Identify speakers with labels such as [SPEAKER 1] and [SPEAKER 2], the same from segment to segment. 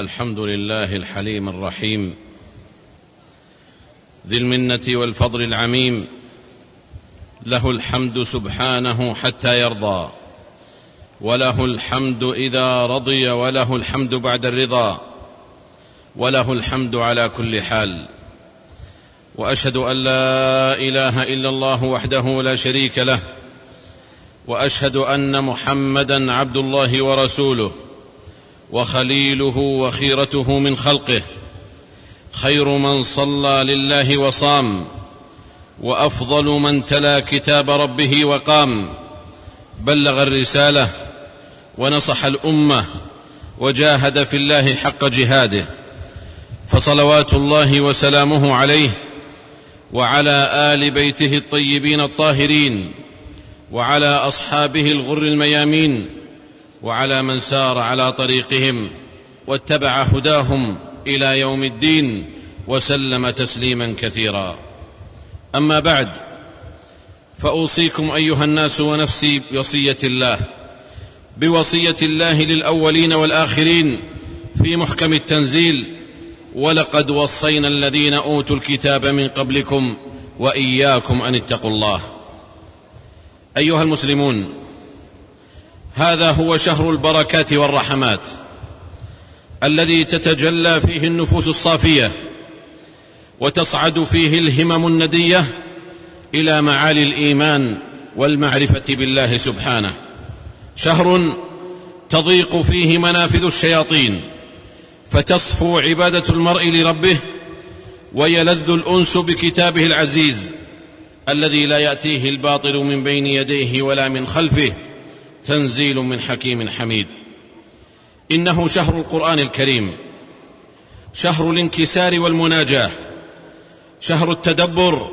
[SPEAKER 1] الحمد لله الحليم الرحيم. ذي المنة والفضل العميم. له الحمد سبحانه حتى يرضى. وله الحمد إذا رضي وله الحمد بعد الرضا. وله الحمد على كل حال. وأشهد أن لا إله إلا الله وحده لا شريك له. وأشهد أن محمدا عبد الله ورسوله. وخليله وخيرته من خلقه. خير من صلى لله وصام وأفضل من تلا كتاب ربه وقام. بلغ الرسالة ونصح الأمة وجاهد في الله حق جهاده. فصلوات الله وسلامه عليه وعلى آل بيته الطيبين الطاهرين وعلى أصحابه الغر الميامين وعلى من سار على طريقهم واتبع هداهم إلى يوم الدين وسلم تسليما كثيرا. أما بعد فأوصيكم أيها الناس ونفسي بوصية الله بوصية الله للأولين والآخرين في محكم التنزيل ولقد وصينا الذين أوتوا الكتاب من قبلكم وإياكم أن اتقوا الله. أيها المسلمون هذا هو شهر البركات والرحمات الذي تتجلى فيه النفوس الصافية وتصعد فيه الهمم الندية إلى معالي الإيمان والمعرفة بالله سبحانه. شهر تضيق فيه منافذ الشياطين فتصفو عبادة المرء لربه ويلذ الأنس بكتابه العزيز الذي لا يأتيه الباطل من بين يديه ولا من خلفه. تنزيل من حكيم حميد. إنه شهر القرآن الكريم. شهر الانكسار والمناجاة. شهر التدبر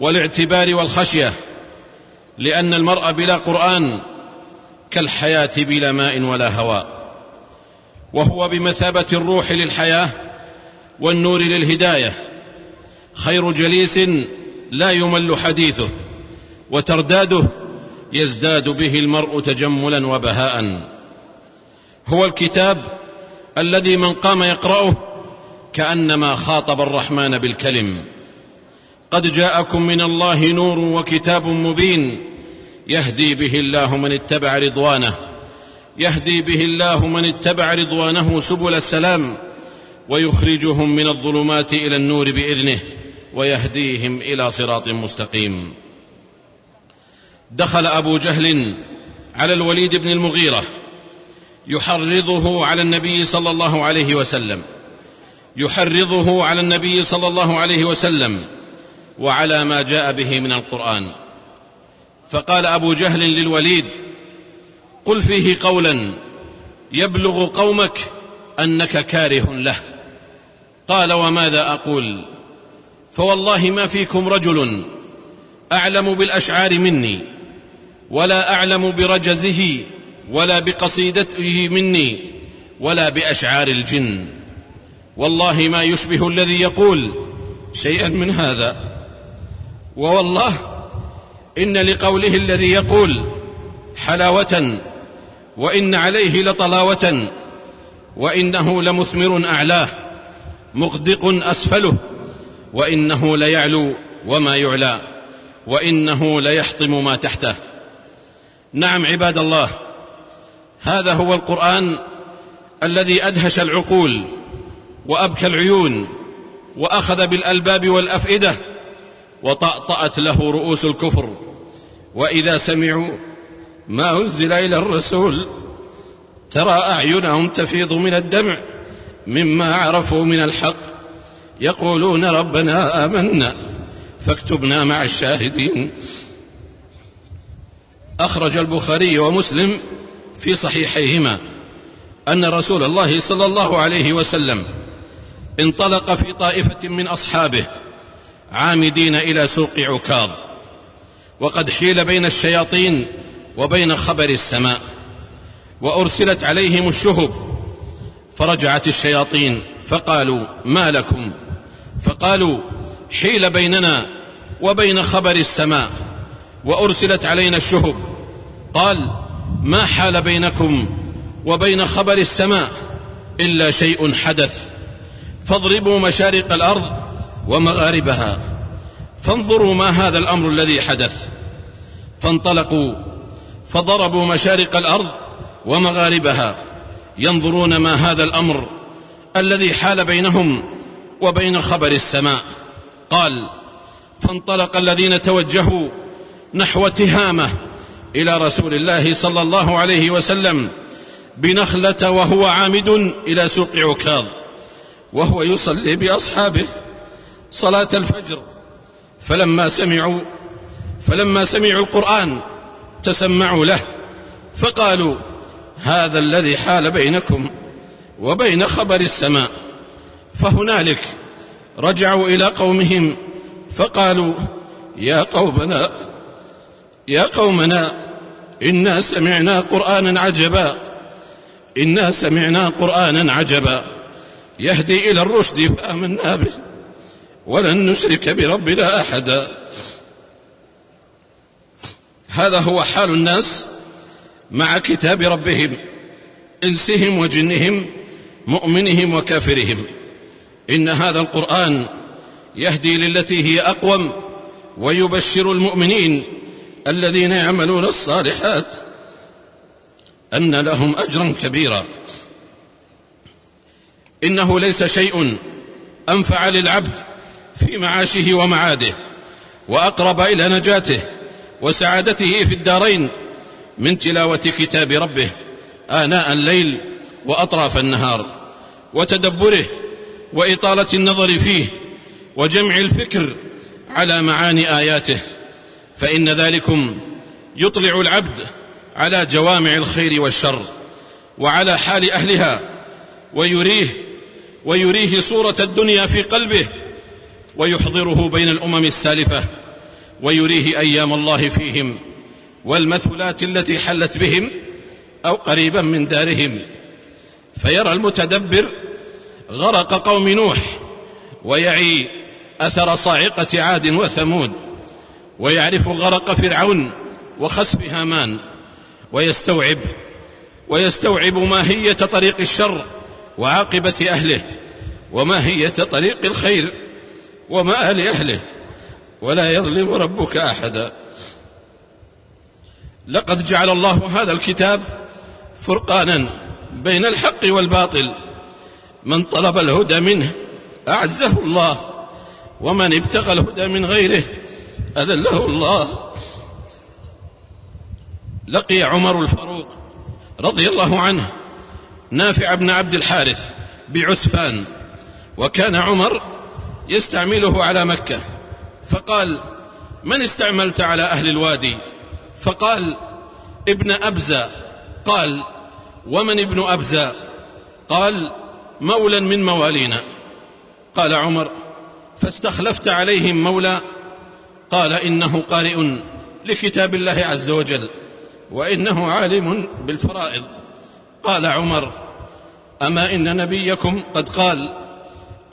[SPEAKER 1] والاعتبار والخشية. لأن المرء بلا قرآن كالحياة بلا ماء ولا هواء وهو بمثابة الروح للحياة والنور للهداية. خير جليس لا يمل حديثه وترداده يزداد به المرء تجملا وبهاء. هو الكتاب الذي من قام يقرأه كأنما خاطب الرحمن بالكلم. قد جاءكم من الله نور وكتاب مبين. يهدي به الله من اتبع رضوانه. يهدي به الله من اتبع رضوانه سبل السلام. ويخرجهم من الظلمات إلى النور بإذنه. ويهديهم إلى صراط مستقيم. دخل أبو جهل على الوليد بن المغيرة يحرضه على النبي صلى الله عليه وسلم يحرضه على النبي صلى الله عليه وسلم وعلى ما جاء به من القرآن. فقال أبو جهل للوليد قل فيه قولا يبلغ قومك أنك كاره له. قال وماذا أقول؟ فوالله ما فيكم رجل أعلم بالأشعار مني. ولا أعلم برجزه ولا بقصيدته مني ولا بأشعار الجن. والله ما يشبه الذي يقول شيئا من هذا. ووالله إن لقوله الذي يقول حلاوة وإن عليه لطلاوة وإنه لمثمر أعلاه مغدق أسفله وإنه ليعلو وما يعلى وإنه ليحطم ما تحته. نعم عباد الله هذا هو القرآن الذي أدهش العقول وأبكى العيون وأخذ بالألباب والأفئدة وطأطأت له رؤوس الكفر. وإذا سمعوا ما أنزل إلى الرسول ترى أعينهم تفيض من الدمع مما عرفوا من الحق. يقولون ربنا آمنا فاكتبنا مع الشاهدين. أخرج البخاري ومسلم في صحيحيهما أن رسول الله صلى الله عليه وسلم انطلق في طائفة من أصحابه عامدين إلى سوق عكاظ وقد حيل بين الشياطين وبين خبر السماء وأرسلت عليهم الشهب فرجعت الشياطين فقالوا ما لكم؟ فقالوا حيل بيننا وبين خبر السماء وأرسلت علينا الشهب قال ما حال بينكم وبين خبر السماء إلا شيء حدث. فاضربوا مشارق الأرض ومغاربها. فانظروا ما هذا الأمر الذي حدث. فانطلقوا فضربوا مشارق الأرض ومغاربها. ينظرون ما هذا الأمر الذي حال بينهم وبين خبر السماء. قال فانطلق الذين توجهوا نحو تهامة إلى رسول الله صلى الله عليه وسلم بنخلة وهو عامد إلى سوق عكاظ وهو يصلي بأصحابه صلاة الفجر. فلما سمعوا فلما سمعوا القرآن تسمعوا له فقالوا هذا الذي حال بينكم وبين خبر السماء. فهنالك رجعوا إلى قومهم فقالوا يا قومنا يا قومنا إنا سمعنا قرانا عجبا. إنا سمعنا قرانا عجبا. يهدي إلى الرشد فآمنا به. ولن نشرك بربنا أحدا. هذا هو حال الناس مع كتاب ربهم إنسهم وجنهم مؤمنهم وكافرهم. إن هذا القرآن يهدي للتي هي أقوم ويبشر المؤمنين. الذين يعملون الصالحات أن لهم أجرا كبيرا. إنه ليس شيء أنفع للعبد في معاشه ومعاده وأقرب إلى نجاته وسعادته في الدارين من تلاوة كتاب ربه آناء الليل وأطراف النهار وتدبره وإطالة النظر فيه وجمع الفكر على معاني آياته. فإن ذلكم يطلع العبد على جوامع الخير والشر وعلى حال أهلها ويريه ويريه صورة الدنيا في قلبه ويحضره بين الأمم السالفة ويريه أيام الله فيهم والمثلات التي حلت بهم أو قريبا من دارهم. فيرى المتدبر غرق قوم نوح ويعي أثر صاعقة عاد وثمود. ويعرف غرق فرعون وخسف هامان ويستوعب ويستوعب ماهيه طريق الشر وعاقبة أهله وماهيه طريق الخير ومآل اهله ولا يظلم ربك أحدا. لقد جعل الله هذا الكتاب فرقانا بين الحق والباطل. من طلب الهدى منه أعزه الله ومن ابتغى الهدى من غيره أذله الله. لقي عمر الفاروق رضي الله عنه نافع بن عبد الحارث بعسفان وكان عمر يستعمله على مكة. فقال من استعملت على أهل الوادي؟ فقال ابن أبزة. قال ومن ابن أبزة؟ قال مولا من موالينا. قال عمر فاستخلفت عليهم مولى قال إنه قارئ لكتاب الله عز وجل وإنه عالم بالفرائض. قال عمر أما إن نبيكم قد قال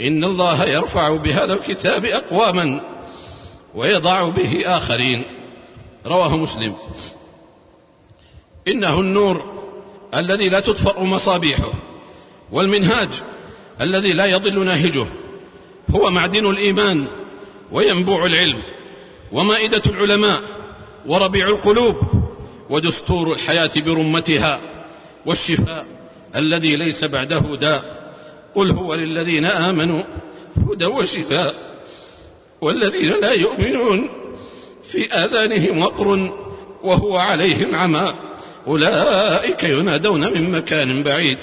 [SPEAKER 1] إن الله يرفع بهذا الكتاب أقواما ويضع به آخرين. رواه مسلم. إنه النور الذي لا تطفأ مصابيحه والمنهاج الذي لا يضل ناهجه هو معدن الإيمان وينبوع العلم. ومائدة العلماء وربيع القلوب ودستور الحياة برمتها والشفاء الذي ليس بعده داء. قل هو للذين آمنوا هدى وشفاء والذين لا يؤمنون في آذانهم وقر وهو عليهم عمى. أولئك ينادون من مكان بعيد.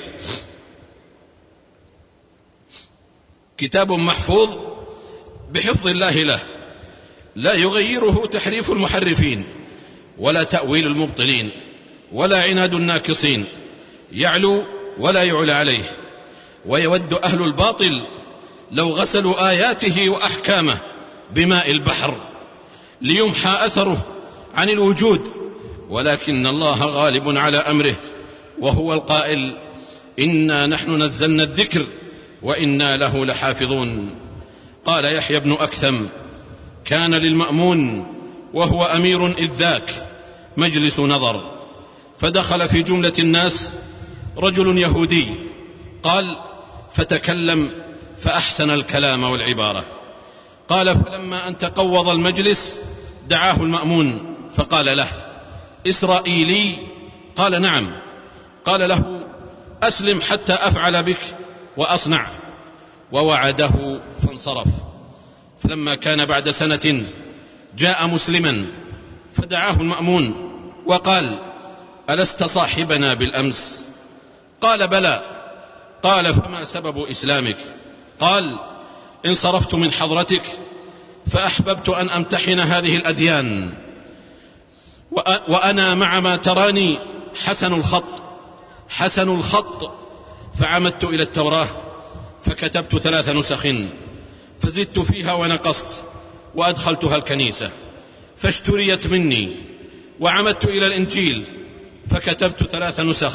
[SPEAKER 1] كتاب محفوظ بحفظ الله له. لا يغيره تحريف المحرفين ولا تأويل المبطلين ولا عناد الناكصين يعلو ولا يعلى عليه. ويود أهل الباطل لو غسلوا آياته وأحكامه بماء البحر ليمحى أثره عن الوجود. ولكن الله غالب على أمره وهو القائل إنا نحن نزلنا الذكر وإنا له لحافظون. قال يحيى بن أكثم كان للمأمون وهو أمير إذ ذاك مجلس نظر. فدخل في جملة الناس رجل يهودي قال فتكلم فأحسن الكلام والعبارة. قال فلما أن تقوض المجلس دعاه المأمون فقال له إسرائيلي؟ قال نعم. قال له أسلم حتى أفعل بك وأصنع. ووعده فانصرف. فلما كان بعد سنة جاء مسلما فدعاه المأمون وقال ألست صاحبنا بالأمس؟ قال بلى. قال فما سبب إسلامك؟ قال انصرفت من حضرتك فأحببت أن أمتحن هذه الأديان وأنا مع ما تراني حسن الخط حسن الخط فعمدت إلى التوراة فكتبت ثلاث نسخ. فزدت فيها ونقصت وأدخلتها الكنيسة. فاشتريت مني وعمدت إلى الإنجيل فكتبت ثلاث نسخ.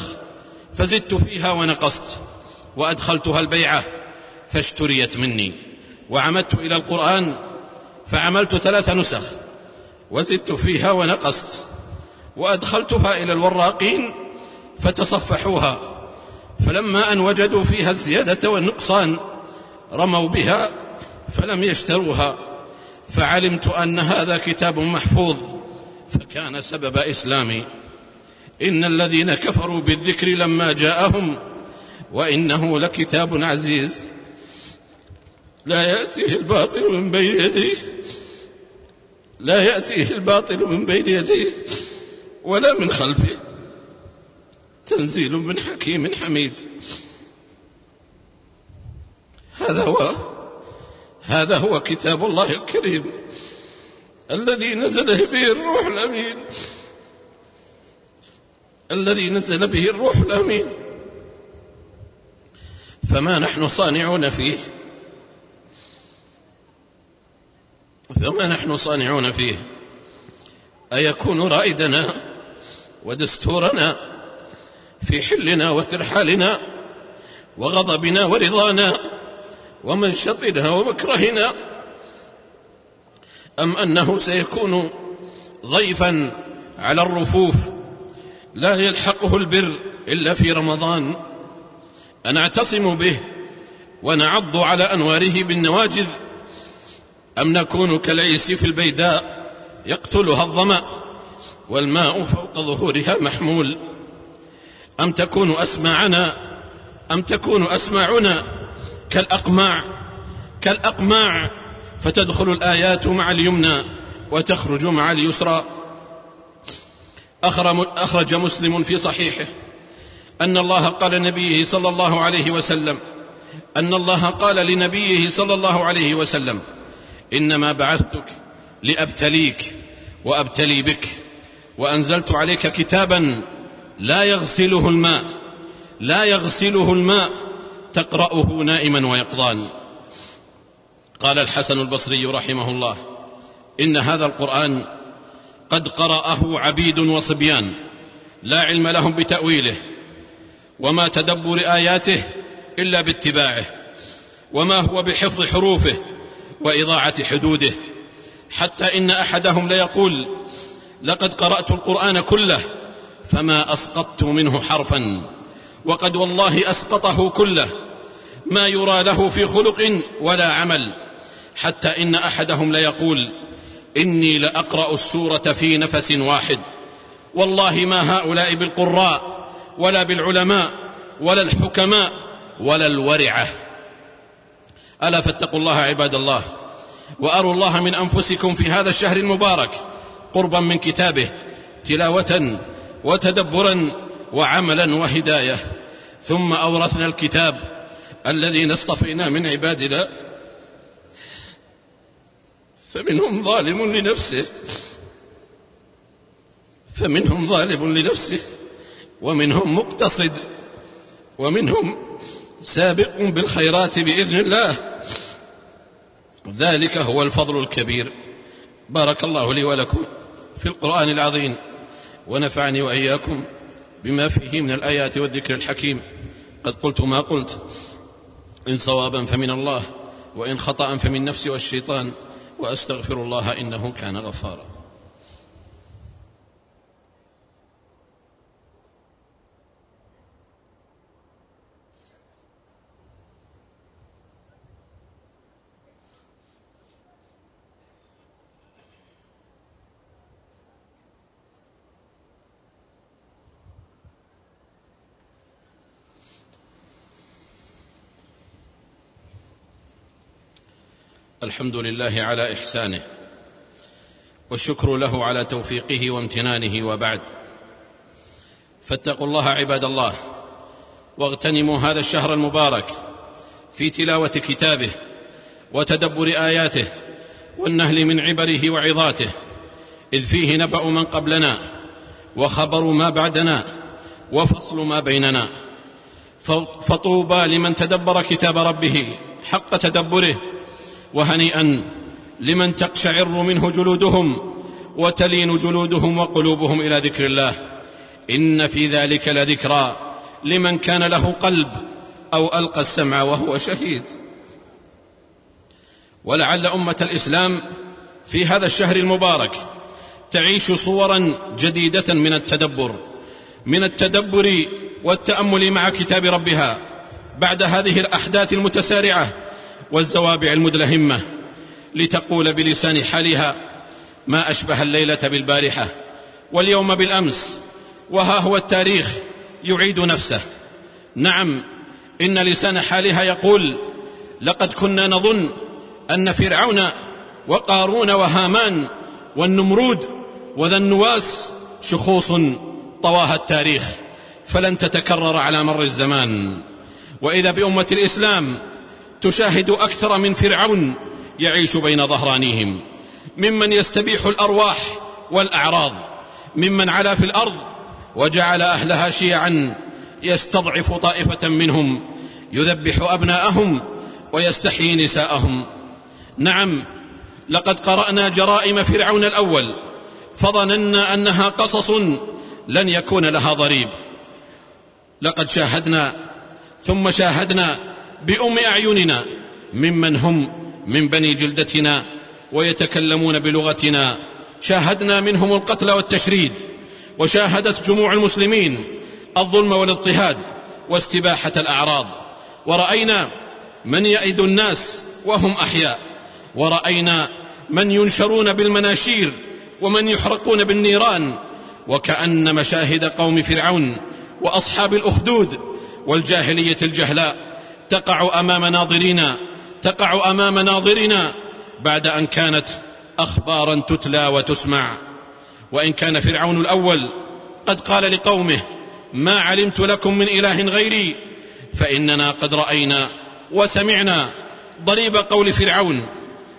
[SPEAKER 1] فزدت فيها ونقصت وأدخلتها البيعة. فاشتريت مني وعمدت إلى القرآن فعملت ثلاث نسخ. وزدت فيها ونقصت وأدخلتها إلى الوراقين فتصفحوها. فلما أن وجدوا فيها الزيادة والنقصان رموا بها فلم يشتروها فعلمت أن هذا كتاب محفوظ فكان سبب إسلامي. إن الذين كفروا بالذكر لما جاءهم وإنه لكتاب عزيز. لا يأتيه الباطل من بين يديه لا يأتيه الباطل من بين يديه ولا من خلفه. تنزيل من حكيم حميد. هذا هو هذا هو كتاب الله الكريم الذي نزل به الروح الأمين. الذي نزل به الروح الأمين. فما نحن صانعون فيه. فما نحن صانعون فيه. أيكون رائدنا ودستورنا في حلنا وترحالنا وغضبنا ورضانا ومنشطنا ومكرهنا أم أنه سيكون ضيفا على الرفوف لا يلحقه البر إلا في رمضان أنعتصم به ونعض على أنواره بالنواجذ أم نكون كالعيس في البيداء يقتلها الظمأ والماء فوق ظهورها محمول أم تكون أسماعنا أم تكون أسماعنا كالأقماع كالأقماع فتدخل الآيات مع اليمنى وتخرج مع اليسرى. أخرج مسلم في صحيحه أن الله قال لنبيه صلى الله عليه وسلم أن الله قال لنبيه صلى الله عليه وسلم إنما بعثتك لأبتليك وأبتلي بك وأنزلت عليك كتابا لا يغسله الماء لا يغسله الماء تقرأه نائما ويقظان. قال الحسن البصري رحمه الله إن هذا القرآن قد قرأه عبيد وصبيان لا علم لهم بتأويله وما تدبر آياته إلا باتباعه وما هو بحفظ حروفه وإضاعة حدوده حتى إن أحدهم ليقول لقد قرأت القرآن كله فما أسقطت منه حرفا. وقد والله أسقطه كله. ما يرى له في خلق ولا عمل. حتى إن أحدهم ليقول إني لأقرأ السورة في نفس واحد. والله ما هؤلاء بالقراء ولا بالعلماء ولا الحكماء ولا الورعة. ألا فاتقوا الله عباد الله وأروا الله من أنفسكم في هذا الشهر المبارك قربا من كتابه تلاوة وتدبرا وعملا وهداية. ثم أورثنا الكتاب الذين اصطفينا من عبادنا. فمنهم ظالم لنفسه. فمنهم ظالم لنفسه. ومنهم مقتصد. ومنهم سابق بالخيرات بإذن الله. ذلك هو الفضل الكبير. بارك الله لي ولكم في القرآن العظيم. ونفعني وإياكم بما فيه من الآيات والذكر الحكيم. قد قلت ما قلت. إن صوابا فمن الله وإن خطأ فمن نفسي والشيطان وأستغفر الله إنه كان غفارا. الحمد لله على إحسانه والشكر له على توفيقه وامتنانه وبعد. فاتقوا الله عباد الله واغتنموا هذا الشهر المبارك في تلاوة كتابه وتدبر آياته والنهل من عبره وعظاته إذ فيه نبأ من قبلنا وخبر ما بعدنا وفصل ما بيننا. فطوبى لمن تدبر كتاب ربه حق تدبره وهنيئا لمن تقشعر منه جلودهم وتلين جلودهم وقلوبهم إلى ذكر الله. إن في ذلك لذكرى لمن كان له قلب أو ألقى السمع وهو شهيد. ولعل أمة الإسلام في هذا الشهر المبارك تعيش صورا جديدة من التدبر من التدبر والتأمل مع كتاب ربها بعد هذه الأحداث المتسارعة والزوابع المدلهمة لتقول بلسان حالها ما أشبه الليلة بالبارحة واليوم بالأمس وها هو التاريخ يعيد نفسه. نعم إن لسان حالها يقول لقد كنا نظن أن فرعون وقارون وهامان والنمرود وذا النواس شخوص طواها التاريخ فلن تتكرر على مر الزمان. وإذا بأمة الإسلام تشاهد أكثر من فرعون يعيش بين ظهرانيهم. ممن يستبيح الأرواح والأعراض. ممن علا في الأرض وجعل أهلها شيعا يستضعف طائفة منهم يذبح أبناءهم ويستحيي نساءهم. نعم لقد قرأنا جرائم فرعون الأول فظننا أنها قصص لن يكون لها ضريب. لقد شاهدنا ثم شاهدنا بأم أعيننا ممن هم من بني جلدتنا ويتكلمون بلغتنا. شاهدنا منهم القتل والتشريد وشاهدت جموع المسلمين الظلم والاضطهاد واستباحة الأعراض. ورأينا من يئد الناس وهم أحياء. ورأينا من ينشرون بالمناشير ومن يحرقون بالنيران. وكأن مشاهد قوم فرعون وأصحاب الأخدود والجاهلية الجهلاء تقع أمام ناظرينا تقع أمام ناظرنا بعد أن كانت أخبارا تتلى وتسمع. وإن كان فرعون الأول قد قال لقومه ما علمت لكم من إله غيري فإننا قد رأينا وسمعنا ضريب قول فرعون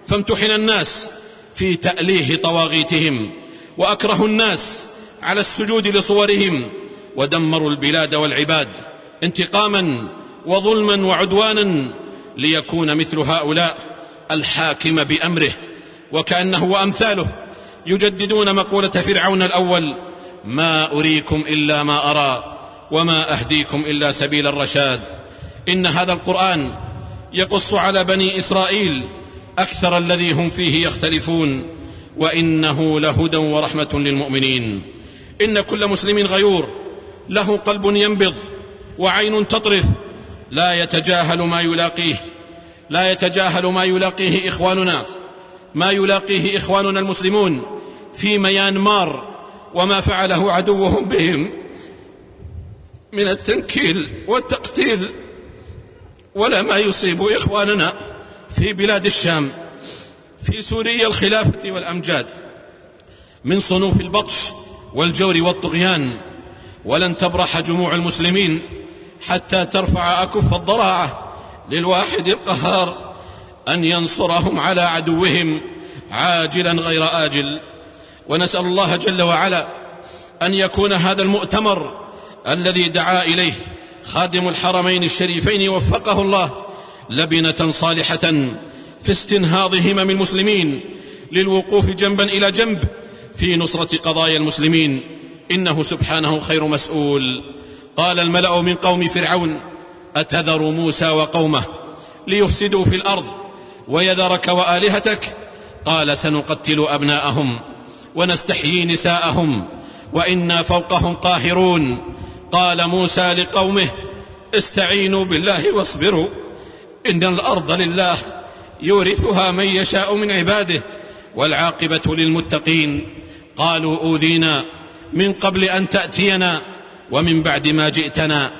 [SPEAKER 1] فامتحن الناس في تأليه طواغيتهم وأكره الناس على السجود لصورهم ودمروا البلاد والعباد انتقاما وظلما وعدوانا ليكون مثل هؤلاء الحاكم بأمره. وكأنه وأمثاله يجددون مقولة فرعون الأول ما أريكم إلا ما أرى وما أهديكم إلا سبيل الرشاد إن هذا القرآن يقص على بني إسرائيل أكثر الذي هم فيه يختلفون وإنه لهدى ورحمة للمؤمنين. إن كل مسلم غيور له قلب ينبض وعين تطرف لا يتجاهل ما يلاقيه. لا يتجاهل ما يلاقيه إخواننا. ما يلاقيه إخواننا المسلمون في ميانمار وما فعله عدوهم بهم من التنكيل والتقتيل. ولا ما يصيب إخواننا في بلاد الشام في سوريا الخلافة والأمجاد من صنوف البطش والجور والطغيان. ولن تبرح جموع المسلمين حتى ترفع أكف الضراعة للواحد القهار أن ينصرهم على عدوهم عاجلا غير آجل. ونسأل الله جل وعلا أن يكون هذا المؤتمر الذي دعا إليه خادم الحرمين الشريفين وفقه الله لبنة صالحة في استنهاض همم المسلمين للوقوف جنبا إلى جنب في نصرة قضايا المسلمين. إنه سبحانه خير مسؤول. قال الملأ من قوم فرعون أتذر موسى وقومه ليفسدوا في الأرض ويذرك وآلهتك؟ قال سنقتل أبناءهم ونستحيي نساءهم وإنا فوقهم قاهرون. قال موسى لقومه استعينوا بالله واصبروا إن الأرض لله يورثها من يشاء من عباده والعاقبة للمتقين. قالوا أوذينا من قبل أن تأتينا. ومن بعد ما جئتنا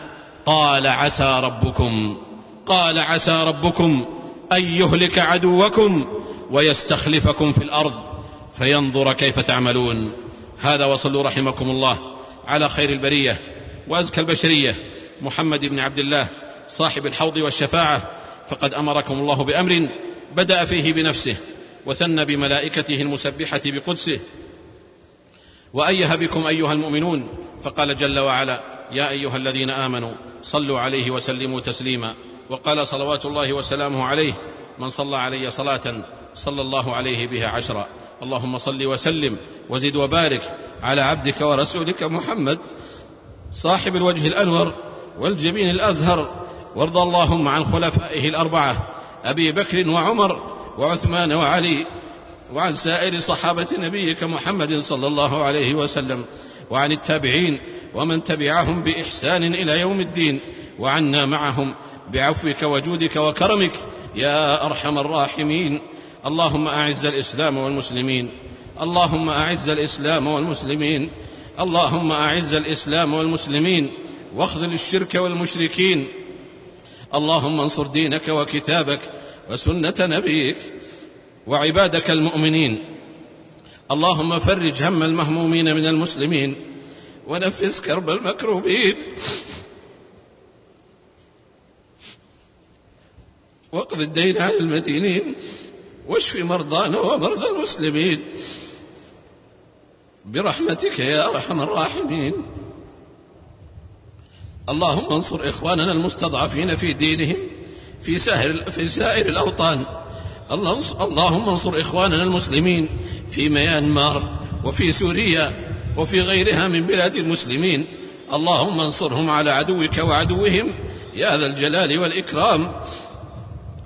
[SPEAKER 1] قال عسى ربكم قال عسى ربكم أن يهلك عدوكم ويستخلفكم في الأرض فينظر كيف تعملون. هذا وصلوا رحمكم الله على خير البرية وأزكى البشرية. محمد بن عبد الله صاحب الحوض والشفاعة فقد أمركم الله بأمر بدأ فيه بنفسه وثنى بملائكته المسبحة بقدسه. وأيه بكم أيها المؤمنون فقال جل وعلا يا أيها الذين آمنوا صلوا عليه وسلموا تسليما. وقال صلوات الله وسلامه عليه من صلى علي صلاة صلى الله عليه بها عشرا. اللهم صل وسلم وزد وبارك على عبدك ورسولك محمد صاحب الوجه الأنور والجبين الأزهر. وارض اللهم عن خلفائه الأربعة أبي بكر وعمر وعثمان وعلي وعن سائر صحابة نبيك محمد صلى الله عليه وسلم. وعن التابعين ومن تبعهم بإحسان إلى يوم الدين وعنا معهم بعفوك وجودك وكرمك يا أرحم الراحمين. اللهم أعز الإسلام والمسلمين. اللهم أعز الإسلام والمسلمين. اللهم أعز الإسلام والمسلمين. واخذل الشرك والمشركين. اللهم انصر دينك وكتابك وسنة نبيك وعبادك المؤمنين. اللهم فرج هم المهمومين من المسلمين ونفس كرب المكروبين. واقض الدين عن المدينين واشف مرضانا ومرضى المسلمين. برحمتك يا أرحم الراحمين. اللهم انصر إخواننا المستضعفين في دينهم في سائر في سائر الأوطان. اللهم انصر إخواننا المسلمين في ميانمار وفي سوريا وفي غيرها من بلاد المسلمين. اللهم انصرهم على عدوك وعدوهم يا ذا الجلال والإكرام.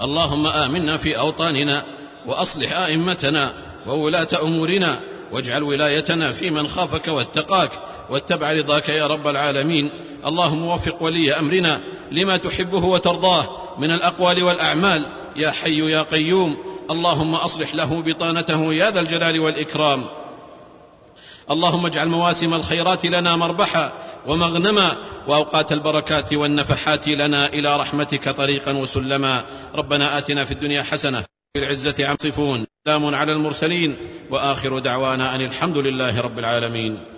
[SPEAKER 1] اللهم آمنا في أوطاننا وأصلح أئمتنا وولاة أمورنا واجعل ولايتنا في من خافك واتقاك واتبع رضاك يا رب العالمين. اللهم وفق ولي أمرنا لما تحبه وترضاه من الأقوال والأعمال. يا حي يا قيوم اللهم أصلح له بطانته يا ذا الجلال والإكرام. اللهم اجعل مواسم الخيرات لنا مربحا ومغنما وأوقات البركات والنفحات لنا إلى رحمتك طريقا وسلما. ربنا آتنا في الدنيا حسنة بالعزه عم صفون سلام على المرسلين وآخر دعوانا أن الحمد لله رب العالمين.